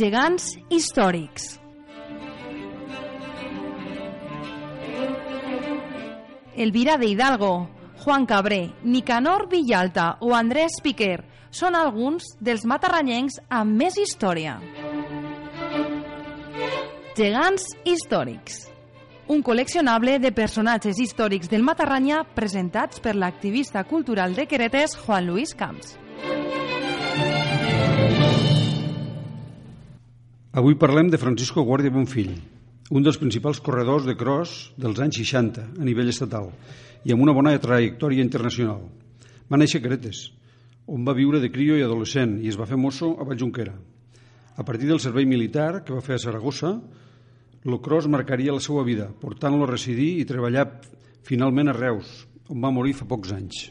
Gegants històrics. Elvira de Hidalgo, Juan Cabré, Nicanor Villalta o Andrés Piquer són alguns dels matarranyencs amb més història. Gegants històrics. Un col·leccionable de personatges històrics del Matarranya presentats per l'activista cultural de Queretes Juan Luis Camps. Avui parlem de Francisco Guàrdia Bonfill, un dels principals corredors de cross dels anys 60 a nivell estatal i amb una bona trajectòria internacional. Va néixer a Queretes, on va viure de crio i adolescent i es va fer mosso a Valljunquera. A partir del servei militar que va fer a Saragossa, el cross marcaria la seva vida, portant-lo a residir i treballar finalment a Reus, on va morir fa pocs anys.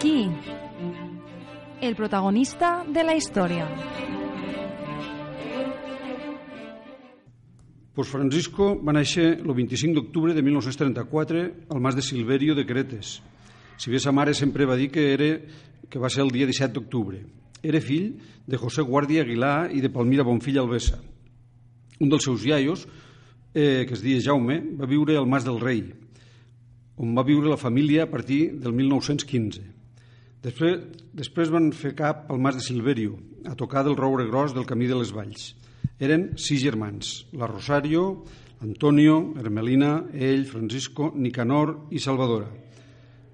Qui? El protagonista de la història. Pues Francisco va néixer el 25 d'octubre de 1934 al Mas de Silverio de Cretes. Si bé sa mare sempre va dir que, era, que va ser el dia 17 d'octubre. Era fill de José Guàrdia Aguilar i de Palmira Bonfill Alvesa. Un dels seus iaios, eh, que es deia Jaume, va viure al Mas del Rei, on va viure la família a partir del 1915. Després, després van fer cap al Mas de Silverio, a tocar del roure gros del camí de les Valls. Eren sis germans, la Rosario, Antonio, Hermelina, ell, Francisco, Nicanor i Salvadora.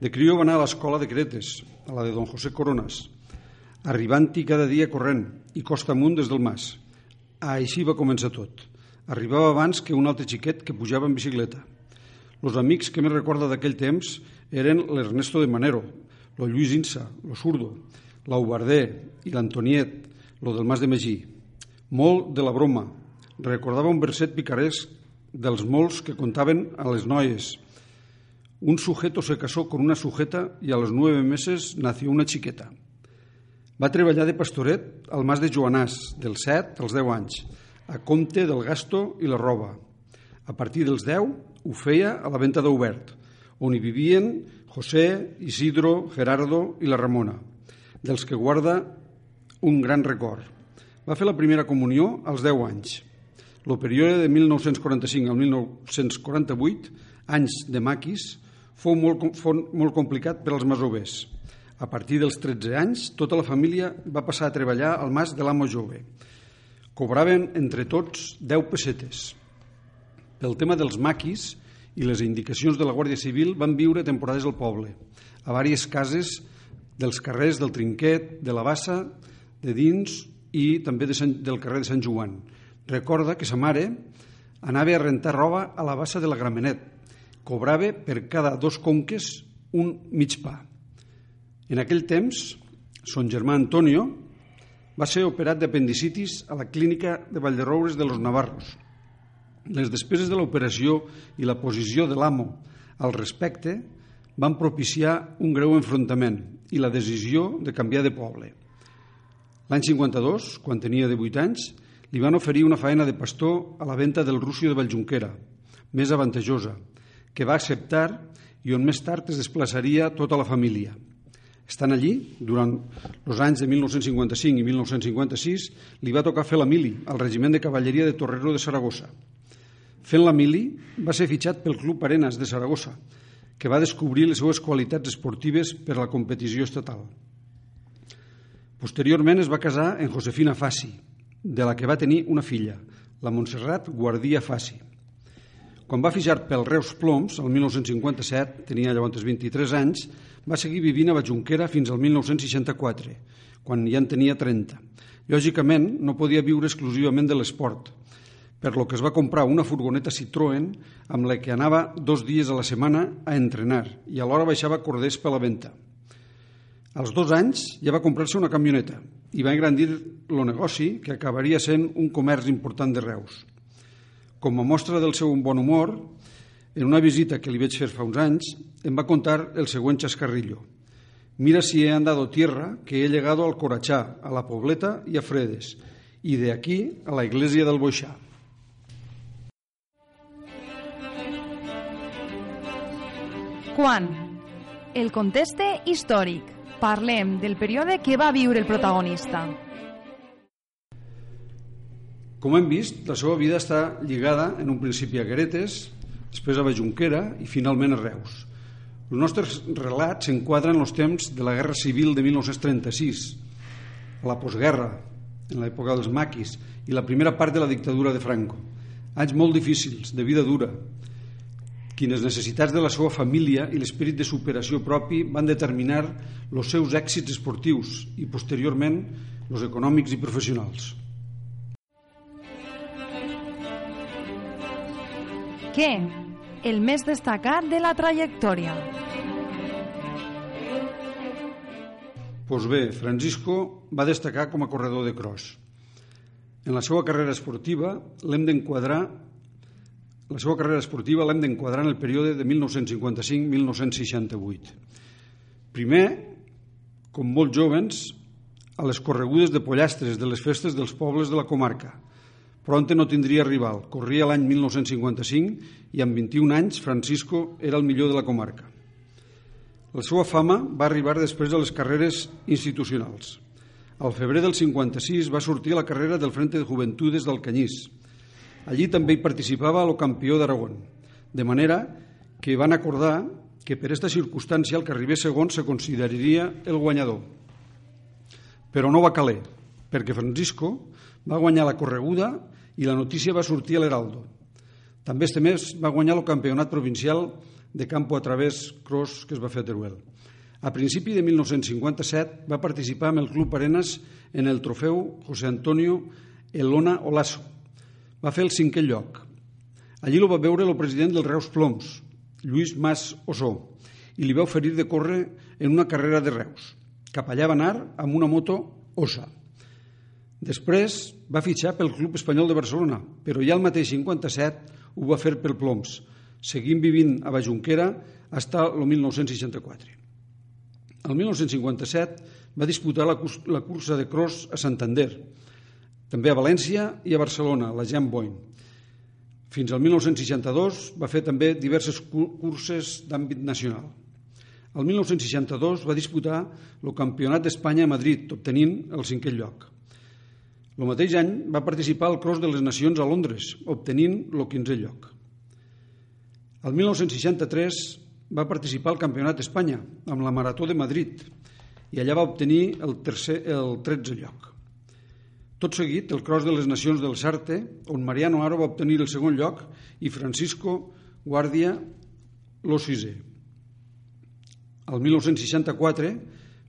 De crió va anar a l'escola de Cretes, a la de don José Coronas, arribant-hi cada dia corrent i costa amunt des del mas. Així va començar tot. Arribava abans que un altre xiquet que pujava en bicicleta. Els amics que més recorda d'aquell temps eren l'Ernesto de Manero, lo Lluís Insa, lo Surdo, l'Aubardé i l'Antoniet, lo del Mas de Magí. Molt de la broma. Recordava un verset picaresc dels molts que contaven a les noies. Un sujeto se casó con una sujeta y a los nueve meses nació una chiqueta. Va treballar de pastoret al mas de Joanàs, dels 7 als 10 anys, a compte del gasto i la roba. A partir dels 10 ho feia a la venda d'Obert, on hi vivien José, Isidro, Gerardo i la Ramona, dels que guarda un gran record. Va fer la primera comunió als 10 anys. El període de 1945 al 1948, anys de maquis, fou molt, fou molt complicat per als masovers. A partir dels 13 anys, tota la família va passar a treballar al mas de l'amo jove. Cobraven entre tots 10 pessetes. Pel tema dels maquis i les indicacions de la Guàrdia Civil van viure temporades al poble, a diverses cases dels carrers del Trinquet, de la Bassa, de dins i també de Sant, del carrer de Sant Joan. Recorda que sa mare anava a rentar roba a la Bassa de la Gramenet. Cobrava per cada dos conques un mig pa. En aquell temps, son germà Antonio va ser operat d'apendicitis a la clínica de Vallderoures de los Navarros. Les despeses de l'operació i la posició de l'amo al respecte van propiciar un greu enfrontament i la decisió de canviar de poble. L'any 52, quan tenia de 8 anys, li van oferir una faena de pastor a la venda del Rússia de Valljunquera, més avantajosa, que va acceptar i on més tard es desplaçaria tota la família. Estant allí, durant els anys de 1955 i 1956, li va tocar fer la mili al regiment de cavalleria de Torrero de Saragossa. Fent la mili, va ser fitxat pel Club Arenas de Saragossa, que va descobrir les seues qualitats esportives per a la competició estatal. Posteriorment es va casar en Josefina Fassi, de la que va tenir una filla, la Montserrat Guardia Fassi. Quan va fixar pel Reus Ploms, el 1957, tenia llavors 23 anys, va seguir vivint a Bajunquera fins al 1964, quan ja en tenia 30. Lògicament, no podia viure exclusivament de l'esport, per lo que es va comprar una furgoneta Citroën amb la que anava dos dies a la setmana a entrenar i alhora baixava corders per la venda. Als dos anys ja va comprar-se una camioneta i va engrandir el negoci que acabaria sent un comerç important de Reus. Com a mostra del seu bon humor, en una visita que li vaig fer fa uns anys, em va contar el següent xascarrillo. Mira si he andado tierra, que he llegado al Corachá, a la Pobleta y a Fredes, y de aquí a la iglesia del Boixà. Quan? El conteste històric. parlem del període que va viure el protagonista. Com hem vist, la seva vida està lligada en un principi a Gueretes, després a Bajunquera i finalment a Reus. Els nostres relats s'enquadren en els temps de la Guerra Civil de 1936, a la postguerra, en l'època dels maquis, i la primera part de la dictadura de Franco. Anys molt difícils, de vida dura, quines necessitats de la seva família i l'esperit de superació propi van determinar els seus èxits esportius i, posteriorment, els econòmics i professionals. Què? El més destacat de la trajectòria. Pues bé, Francisco va destacar com a corredor de cross. En la seva carrera esportiva l'hem d'enquadrar la seva carrera esportiva l'hem d'enquadrar en el període de 1955-1968. Primer, com molts jovens, a les corregudes de pollastres de les festes dels pobles de la comarca. Pronte no tindria rival. Corria l'any 1955 i amb 21 anys Francisco era el millor de la comarca. La seva fama va arribar després de les carreres institucionals. Al febrer del 56 va sortir a la carrera del Frente de Juventudes del Canyís, Allí també hi participava el campió d'Aragón, de manera que van acordar que per aquesta circumstància el que arribés segon se consideraria el guanyador. Però no va caler, perquè Francisco va guanyar la correguda i la notícia va sortir a l'Heraldo. També este mes va guanyar el campionat provincial de campo a través cross que es va fer a Teruel. A principi de 1957 va participar amb el Club Arenas en el trofeu José Antonio Elona Olaso, va fer el cinquè lloc. Allí lo va veure el president del Reus Ploms, Lluís Mas Ossó, i li va oferir de córrer en una carrera de Reus. Cap allà va anar amb una moto Osa. Després va fitxar pel Club Espanyol de Barcelona, però ja el mateix 57 ho va fer pel Ploms, seguint vivint a Bajunquera fins el 1964. El 1957 va disputar la, cursa de cross a Santander, també a València i a Barcelona, la Jam Boyne. Fins al 1962 va fer també diverses curses d'àmbit nacional. El 1962 va disputar el Campionat d'Espanya a Madrid, obtenint el cinquè lloc. El mateix any va participar al Cross de les Nacions a Londres, obtenint el 15è lloc. El 1963 va participar al Campionat d'Espanya amb la Marató de Madrid i allà va obtenir el, tercer, el 13è lloc. Tot seguit, el Cross de les Nacions del Sarte, on Mariano Aro va obtenir el segon lloc i Francisco Guàrdia el sisè. El 1964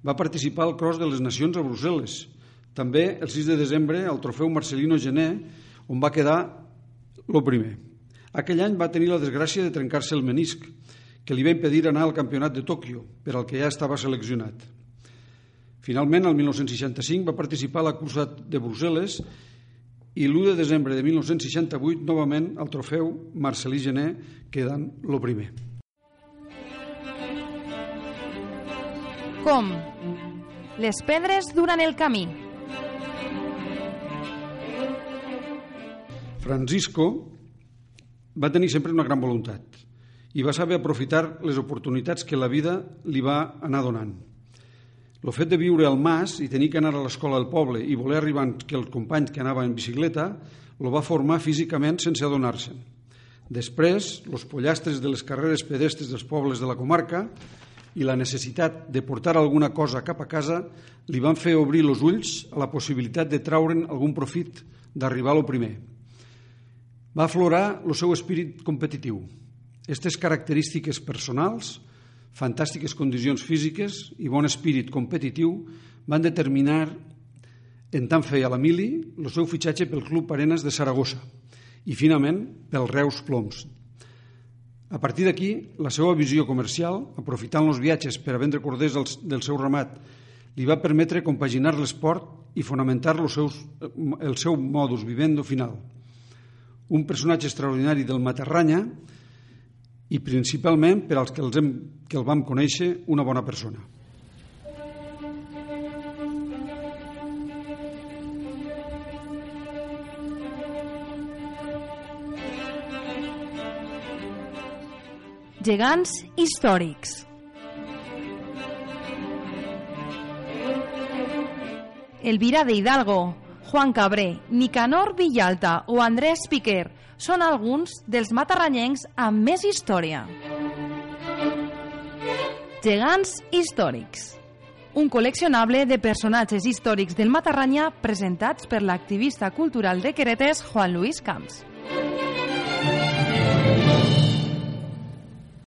va participar al Cross de les Nacions a Brussel·les. També el 6 de desembre al trofeu Marcelino Gené, on va quedar el primer. Aquell any va tenir la desgràcia de trencar-se el menisc, que li va impedir anar al campionat de Tòquio, per al que ja estava seleccionat. Finalment, el 1965 va participar a la cursa de Brussel·les i l'1 de desembre de 1968 novament al trofeu Marcelí Gené quedant lo primer. Com? Les pedres durant el camí. Francisco va tenir sempre una gran voluntat i va saber aprofitar les oportunitats que la vida li va anar donant. El fet de viure al mas i tenir que anar a l'escola del poble i voler arribar que el company que anava en bicicleta el va formar físicament sense adonar-se'n. Després, els pollastres de les carreres pedestres dels pobles de la comarca i la necessitat de portar alguna cosa cap a casa li van fer obrir els ulls a la possibilitat de traure'n algun profit d'arribar a lo primer. Va aflorar el seu espírit competitiu. Aquestes característiques personals fantàstiques condicions físiques i bon espírit competitiu van determinar en tant feia la Mili el seu fitxatge pel Club Arenas de Saragossa i finalment pel Reus Ploms. A partir d'aquí, la seva visió comercial, aprofitant els viatges per a vendre corders del, seu ramat, li va permetre compaginar l'esport i fonamentar seus, el seu modus vivendo final. Un personatge extraordinari del Matarranya i principalment per als que, els hem, que el vam conèixer una bona persona. Gegants històrics Elvira de Hidalgo, Juan Cabré, Nicanor Villalta o Andrés Piquer són alguns dels matarranyencs amb més història. Gegants històrics un col·leccionable de personatges històrics del Matarranya presentats per l'activista cultural de Queretes Juan Luis Camps.